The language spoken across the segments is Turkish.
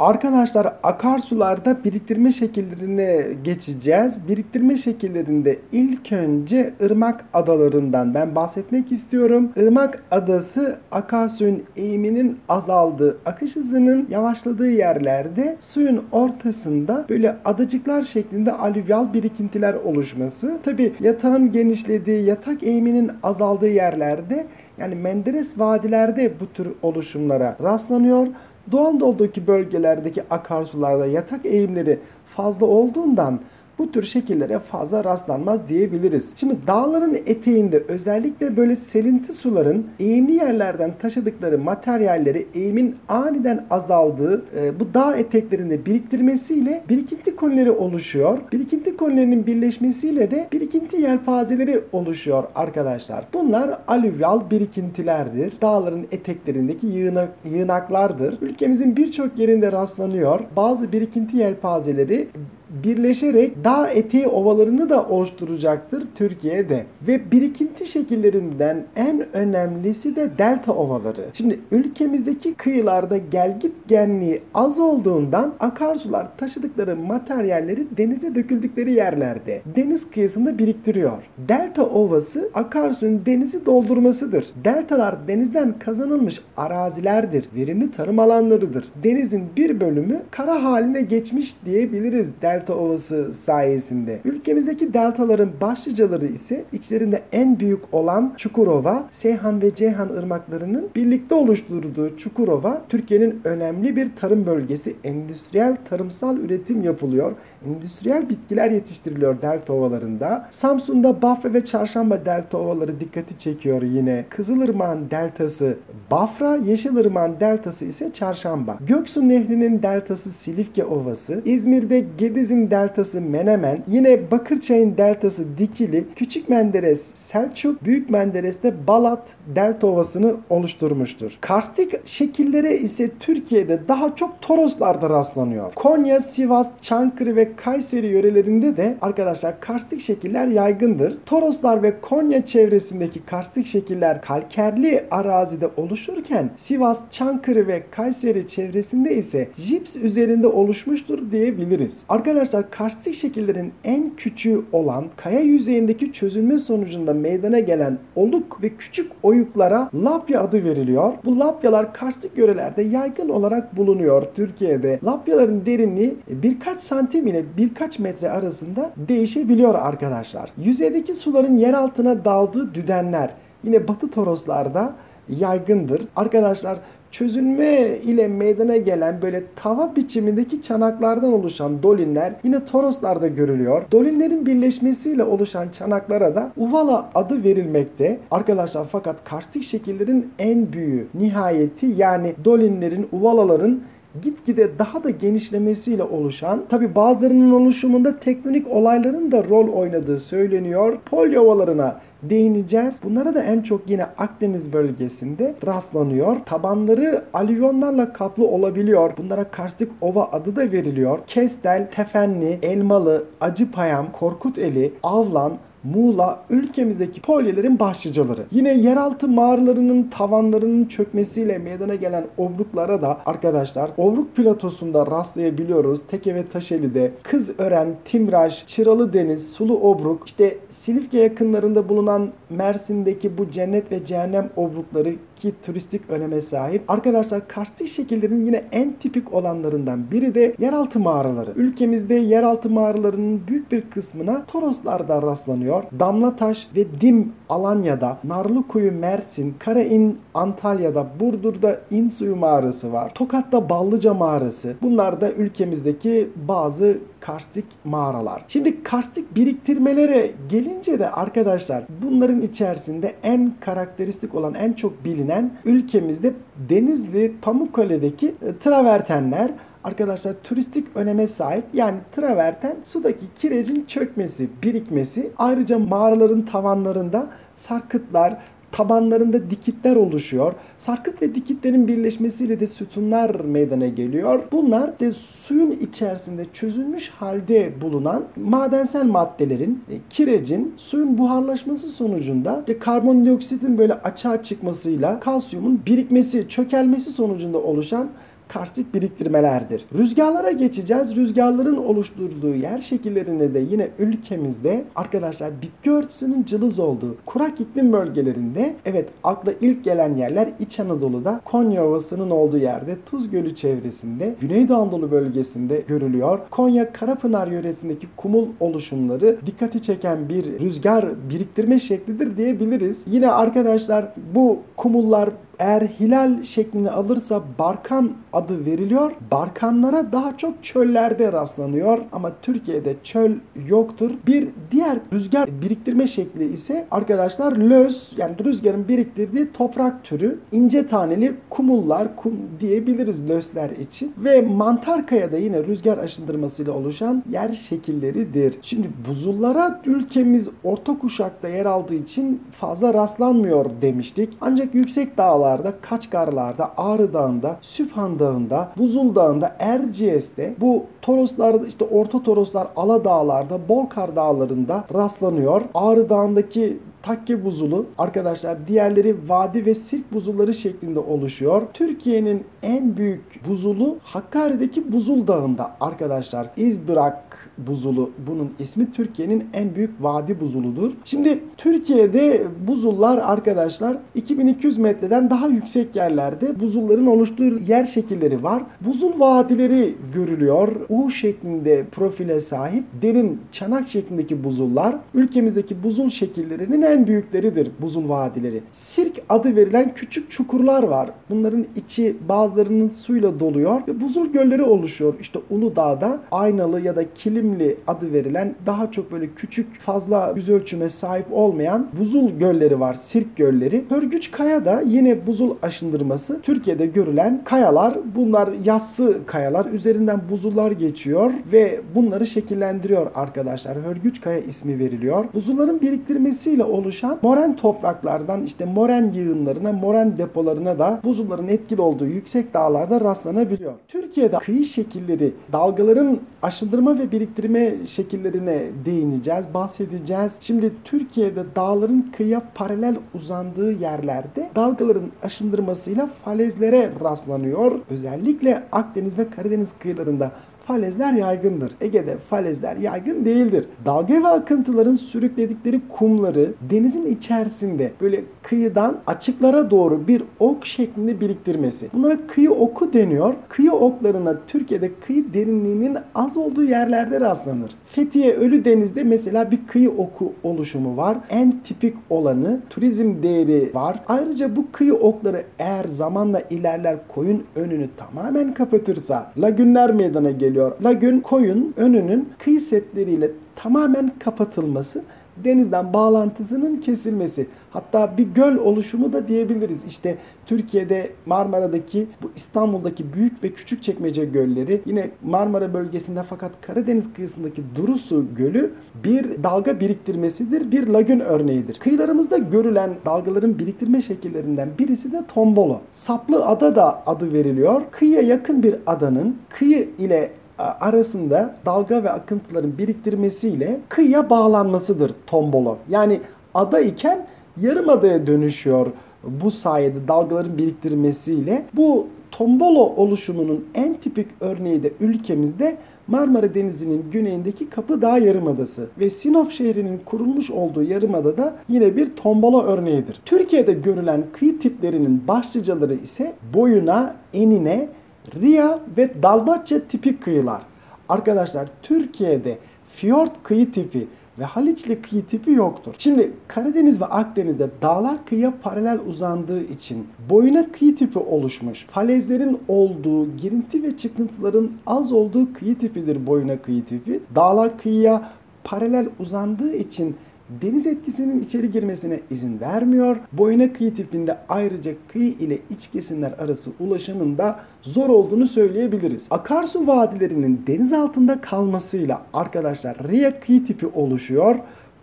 Arkadaşlar akarsularda biriktirme şekillerine geçeceğiz. Biriktirme şekillerinde ilk önce ırmak adalarından ben bahsetmek istiyorum. Irmak adası akarsuyun eğiminin azaldığı, akış hızının yavaşladığı yerlerde suyun ortasında böyle adacıklar şeklinde alüvyal birikintiler oluşması. Tabi yatağın genişlediği, yatak eğiminin azaldığı yerlerde yani Menderes vadilerde bu tür oluşumlara rastlanıyor. Doğal Anadolu'daki bölgelerdeki akarsularda yatak eğimleri fazla olduğundan bu tür şekillere fazla rastlanmaz diyebiliriz. Şimdi dağların eteğinde özellikle böyle selinti suların eğimli yerlerden taşıdıkları materyalleri eğimin aniden azaldığı e, bu dağ eteklerinde biriktirmesiyle birikinti konileri oluşuyor. Birikinti konilerinin birleşmesiyle de birikinti yelpazeleri oluşuyor arkadaşlar. Bunlar alüvyal birikintilerdir. Dağların eteklerindeki yığınak, yığınaklardır. Ülkemizin birçok yerinde rastlanıyor. Bazı birikinti yelpazeleri birleşerek dağ eteği ovalarını da oluşturacaktır Türkiye'de. Ve birikinti şekillerinden en önemlisi de delta ovaları. Şimdi ülkemizdeki kıyılarda gelgit genliği az olduğundan akarsular taşıdıkları materyalleri denize döküldükleri yerlerde deniz kıyısında biriktiriyor. Delta ovası akarsuyun denizi doldurmasıdır. Deltalar denizden kazanılmış arazilerdir. Verimli tarım alanlarıdır. Denizin bir bölümü kara haline geçmiş diyebiliriz delta delta ovası sayesinde. Ülkemizdeki deltaların başlıcaları ise içlerinde en büyük olan Çukurova, Seyhan ve Ceyhan ırmaklarının birlikte oluşturduğu Çukurova, Türkiye'nin önemli bir tarım bölgesi. Endüstriyel tarımsal üretim yapılıyor. Endüstriyel bitkiler yetiştiriliyor delta ovalarında. Samsun'da Bafra ve Çarşamba delta ovaları dikkati çekiyor yine. Kızılırmak'ın deltası Bafra, Yeşilırmak'ın deltası ise Çarşamba. Göksu Nehri'nin deltası Silifke Ovası. İzmir'de Gediz Deniz'in deltası Menemen, yine Bakırçay'ın deltası Dikili, Küçük Menderes Selçuk, Büyük Menderes'te Balat delta ovasını oluşturmuştur. Karstik şekillere ise Türkiye'de daha çok Toroslarda rastlanıyor. Konya, Sivas, Çankırı ve Kayseri yörelerinde de arkadaşlar karstik şekiller yaygındır. Toroslar ve Konya çevresindeki karstik şekiller kalkerli arazide oluşurken Sivas, Çankırı ve Kayseri çevresinde ise jips üzerinde oluşmuştur diyebiliriz. Arkadaşlar Arkadaşlar karstik şekillerin en küçüğü olan kaya yüzeyindeki çözülme sonucunda meydana gelen oluk ve küçük oyuklara lapya adı veriliyor. Bu lapyalar karstik yörelerde yaygın olarak bulunuyor Türkiye'de. Lapyaların derinliği birkaç santim ile birkaç metre arasında değişebiliyor arkadaşlar. Yüzeydeki suların yer altına daldığı düdenler yine Batı Toroslarda yaygındır. Arkadaşlar çözülme ile meydana gelen böyle tava biçimindeki çanaklardan oluşan dolinler yine Toroslarda görülüyor. Dolinlerin birleşmesiyle oluşan çanaklara da uvala adı verilmekte. Arkadaşlar fakat karstik şekillerin en büyüğü, nihayeti yani dolinlerin, uvalaların gitgide daha da genişlemesiyle oluşan tabi bazılarının oluşumunda tektonik olayların da rol oynadığı söyleniyor. Polyo ovalarına değineceğiz. Bunlara da en çok yine Akdeniz bölgesinde rastlanıyor. Tabanları alüvyonlarla kaplı olabiliyor. Bunlara karstik ova adı da veriliyor. Kestel, Tefenli, Elmalı, Acıpayam, Korkuteli, Avlan, Muğla ülkemizdeki polyelerin başlıcaları. Yine yeraltı mağaralarının tavanlarının çökmesiyle meydana gelen obruklara da arkadaşlar obruk platosunda rastlayabiliyoruz. Teke ve Taşeli'de, Kızören, Timraş, Çıralı Deniz, Sulu Obruk, işte Silifke yakınlarında bulunan Mersin'deki bu cennet ve cehennem obrukları ki turistik öneme sahip. Arkadaşlar karstik şekillerin yine en tipik olanlarından biri de yeraltı mağaraları. Ülkemizde yeraltı mağaralarının büyük bir kısmına Toroslarda rastlanıyor. Damlataş ve Dim Alanya'da, Narlıkuyu Mersin, Karain Antalya'da, Burdur'da İnsuyu mağarası var. Tokat'ta Ballıca mağarası. Bunlar da ülkemizdeki bazı karstik mağaralar. Şimdi karstik biriktirmelere gelince de arkadaşlar bunların içerisinde en karakteristik olan en çok bilinen ülkemizde Denizli Pamukkale'deki e, travertenler arkadaşlar turistik öneme sahip. Yani traverten sudaki kirecin çökmesi, birikmesi. Ayrıca mağaraların tavanlarında sarkıtlar, tabanlarında dikitler oluşuyor. Sarkıt ve dikitlerin birleşmesiyle de sütunlar meydana geliyor. Bunlar de suyun içerisinde çözülmüş halde bulunan madensel maddelerin, e, kirecin suyun buharlaşması sonucunda işte karbondioksitin böyle açığa çıkmasıyla kalsiyumun birikmesi, çökelmesi sonucunda oluşan karstik biriktirmelerdir. Rüzgarlara geçeceğiz. Rüzgarların oluşturduğu yer şekillerinde de yine ülkemizde arkadaşlar bitki örtüsünün cılız olduğu kurak iklim bölgelerinde evet akla ilk gelen yerler İç Anadolu'da Konya Ovası'nın olduğu yerde Tuz Gölü çevresinde Güneydoğu Anadolu bölgesinde görülüyor. Konya Karapınar yöresindeki kumul oluşumları dikkati çeken bir rüzgar biriktirme şeklidir diyebiliriz. Yine arkadaşlar bu kumullar eğer hilal şeklini alırsa Barkan adı veriliyor. Barkanlara daha çok çöllerde rastlanıyor ama Türkiye'de çöl yoktur. Bir diğer rüzgar biriktirme şekli ise arkadaşlar löz yani rüzgarın biriktirdiği toprak türü ince taneli kumullar kum diyebiliriz lösler için ve mantar kayada yine rüzgar aşındırmasıyla oluşan yer şekilleridir. Şimdi buzullara ülkemiz orta kuşakta yer aldığı için fazla rastlanmıyor demiştik. Ancak yüksek dağlar dağlarda, Kaçkarlar'da, Ağrı Dağı'nda, Süphan Dağı'nda, Buzul Dağı'nda, Erciyes'te bu Toroslarda işte Orta Toroslar, Aladağlar'da, Bolkar Dağları'nda rastlanıyor. Ağrı Dağı'ndaki takke buzulu arkadaşlar diğerleri vadi ve sirk buzulları şeklinde oluşuyor. Türkiye'nin en büyük buzulu Hakkari'deki Buzul Dağı'nda arkadaşlar. İzbırak buzulu bunun ismi Türkiye'nin en büyük vadi buzuludur. Şimdi Türkiye'de buzullar arkadaşlar 2200 metreden daha yüksek yerlerde buzulların oluştuğu yer şekilleri var. Buzul vadileri görülüyor. U şeklinde profile sahip derin çanak şeklindeki buzullar ülkemizdeki buzul şekillerinin en büyükleridir buzul vadileri. Sirk adı verilen küçük çukurlar var. Bunların içi bazılarının suyla doluyor ve buzul gölleri oluşuyor. İşte Uludağ'da aynalı ya da kilimli adı verilen daha çok böyle küçük fazla yüz ölçüme sahip olmayan buzul gölleri var. Sirk gölleri. Hörgüç Kaya da yine buzul aşındırması Türkiye'de görülen kayalar. Bunlar yassı kayalar. Üzerinden buzullar geçiyor ve bunları şekillendiriyor arkadaşlar. Hörgüç Kaya ismi veriliyor. Buzulların biriktirmesiyle oluşan moren topraklardan işte moren yığınlarına, moren depolarına da buzulların etkili olduğu yüksek dağlarda rastlanabiliyor. Türkiye'de kıyı şekilleri, dalgaların aşındırma ve biriktirme şekillerine değineceğiz, bahsedeceğiz. Şimdi Türkiye'de dağların kıyıya paralel uzandığı yerlerde dalgaların aşındırmasıyla falezlere rastlanıyor. Özellikle Akdeniz ve Karadeniz kıyılarında falezler yaygındır. Ege'de falezler yaygın değildir. Dalga ve akıntıların sürükledikleri kumları denizin içerisinde böyle kıyıdan açıklara doğru bir ok şeklinde biriktirmesi. Bunlara kıyı oku deniyor. Kıyı oklarına Türkiye'de kıyı derinliğinin az olduğu yerlerde rastlanır. Fethiye Ölü Deniz'de mesela bir kıyı oku oluşumu var. En tipik olanı turizm değeri var. Ayrıca bu kıyı okları eğer zamanla ilerler koyun önünü tamamen kapatırsa lagünler meydana geliyor. Lagün koyun önünün kıyı setleriyle tamamen kapatılması denizden bağlantısının kesilmesi. Hatta bir göl oluşumu da diyebiliriz. İşte Türkiye'de Marmara'daki bu İstanbul'daki büyük ve küçük çekmece gölleri yine Marmara bölgesinde fakat Karadeniz kıyısındaki Durusu Gölü bir dalga biriktirmesidir. Bir lagün örneğidir. Kıyılarımızda görülen dalgaların biriktirme şekillerinden birisi de tombolo. Saplı ada da adı veriliyor. Kıyıya yakın bir adanın kıyı ile arasında dalga ve akıntıların biriktirmesiyle kıyıya bağlanmasıdır tombolo. Yani ada iken yarım adaya dönüşüyor bu sayede dalgaların biriktirmesiyle. Bu tombolo oluşumunun en tipik örneği de ülkemizde Marmara Denizi'nin güneyindeki Kapıdağ Yarımadası ve Sinop şehrinin kurulmuş olduğu yarımada yine bir tombolo örneğidir. Türkiye'de görülen kıyı tiplerinin başlıcaları ise boyuna, enine, Ria ve Dalmatça tipik kıyılar. Arkadaşlar Türkiye'de fiyort kıyı tipi ve Haliçli kıyı tipi yoktur. Şimdi Karadeniz ve Akdeniz'de dağlar kıyıya paralel uzandığı için boyuna kıyı tipi oluşmuş. Falezlerin olduğu, girinti ve çıkıntıların az olduğu kıyı tipidir boyuna kıyı tipi. Dağlar kıyıya paralel uzandığı için deniz etkisinin içeri girmesine izin vermiyor. Boyuna kıyı tipinde ayrıca kıyı ile iç kesimler arası ulaşımın da zor olduğunu söyleyebiliriz. Akarsu vadilerinin deniz altında kalmasıyla arkadaşlar Ria kıyı tipi oluşuyor.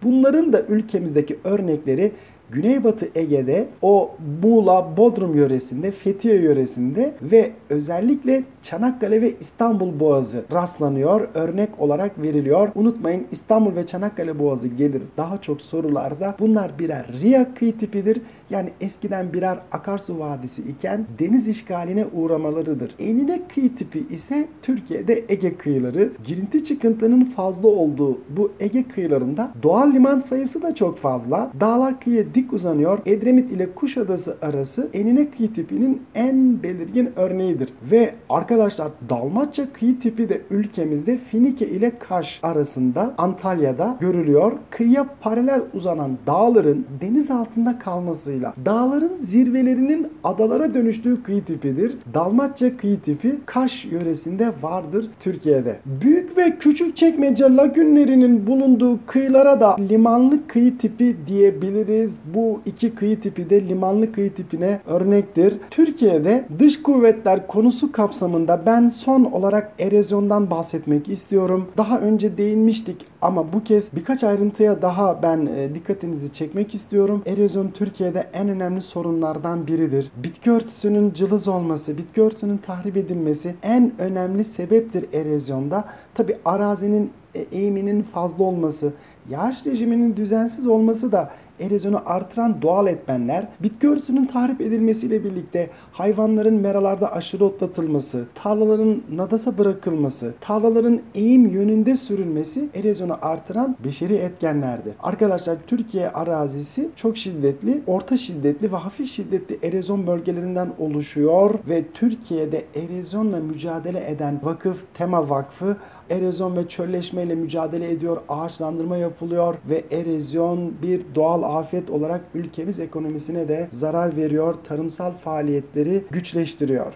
Bunların da ülkemizdeki örnekleri Güneybatı Ege'de o Muğla, Bodrum yöresinde, Fethiye yöresinde ve özellikle Çanakkale ve İstanbul Boğazı rastlanıyor. Örnek olarak veriliyor. Unutmayın İstanbul ve Çanakkale Boğazı gelir daha çok sorularda. Bunlar birer Ria kıyı tipidir. Yani eskiden birer akarsu vadisi iken deniz işgaline uğramalarıdır. Enine kıyı tipi ise Türkiye'de Ege kıyıları. Girinti çıkıntının fazla olduğu bu Ege kıyılarında doğal liman sayısı da çok fazla. Dağlar kıyıya dik uzanıyor. Edremit ile Kuşadası arası enine kıyı tipinin en belirgin örneğidir. Ve arkadaşlar Dalmatça kıyı tipi de ülkemizde Finike ile Kaş arasında Antalya'da görülüyor. Kıyıya paralel uzanan dağların deniz altında kalmasıyla dağların zirvelerinin adalara dönüştüğü kıyı tipidir. Dalmatça kıyı tipi Kaş yöresinde vardır Türkiye'de. Büyük ve küçük çekmece lagünlerinin bulunduğu kıyılara da limanlı kıyı tipi diyebiliriz. Bu iki kıyı tipi de limanlı kıyı tipine örnektir. Türkiye'de dış kuvvetler konusu kapsamında ben son olarak erozyondan bahsetmek istiyorum. Daha önce değinmiştik ama bu kez birkaç ayrıntıya daha ben e, dikkatinizi çekmek istiyorum. Erozyon Türkiye'de en önemli sorunlardan biridir. Bitki örtüsünün cılız olması, bitki örtüsünün tahrip edilmesi en önemli sebeptir erozyonda. Tabi arazinin eğiminin fazla olması, yağış rejiminin düzensiz olması da erozyonu artıran doğal etmenler, bitki örtüsünün tahrip edilmesiyle birlikte hayvanların meralarda aşırı otlatılması, tarlaların nadasa bırakılması, tarlaların eğim yönünde sürülmesi erozyonu artıran beşeri etkenlerdir. Arkadaşlar Türkiye arazisi çok şiddetli, orta şiddetli ve hafif şiddetli erozyon bölgelerinden oluşuyor ve Türkiye'de erozyonla mücadele eden vakıf Tema Vakfı erozyon ve çölleşme ile mücadele ediyor, ağaçlandırma yapılıyor ve erozyon bir doğal afet olarak ülkemiz ekonomisine de zarar veriyor, tarımsal faaliyetleri güçleştiriyor.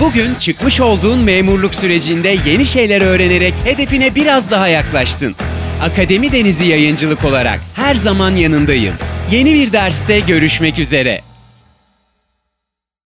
Bugün çıkmış olduğun memurluk sürecinde yeni şeyler öğrenerek hedefine biraz daha yaklaştın. Akademi Denizi Yayıncılık olarak her zaman yanındayız. Yeni bir derste görüşmek üzere.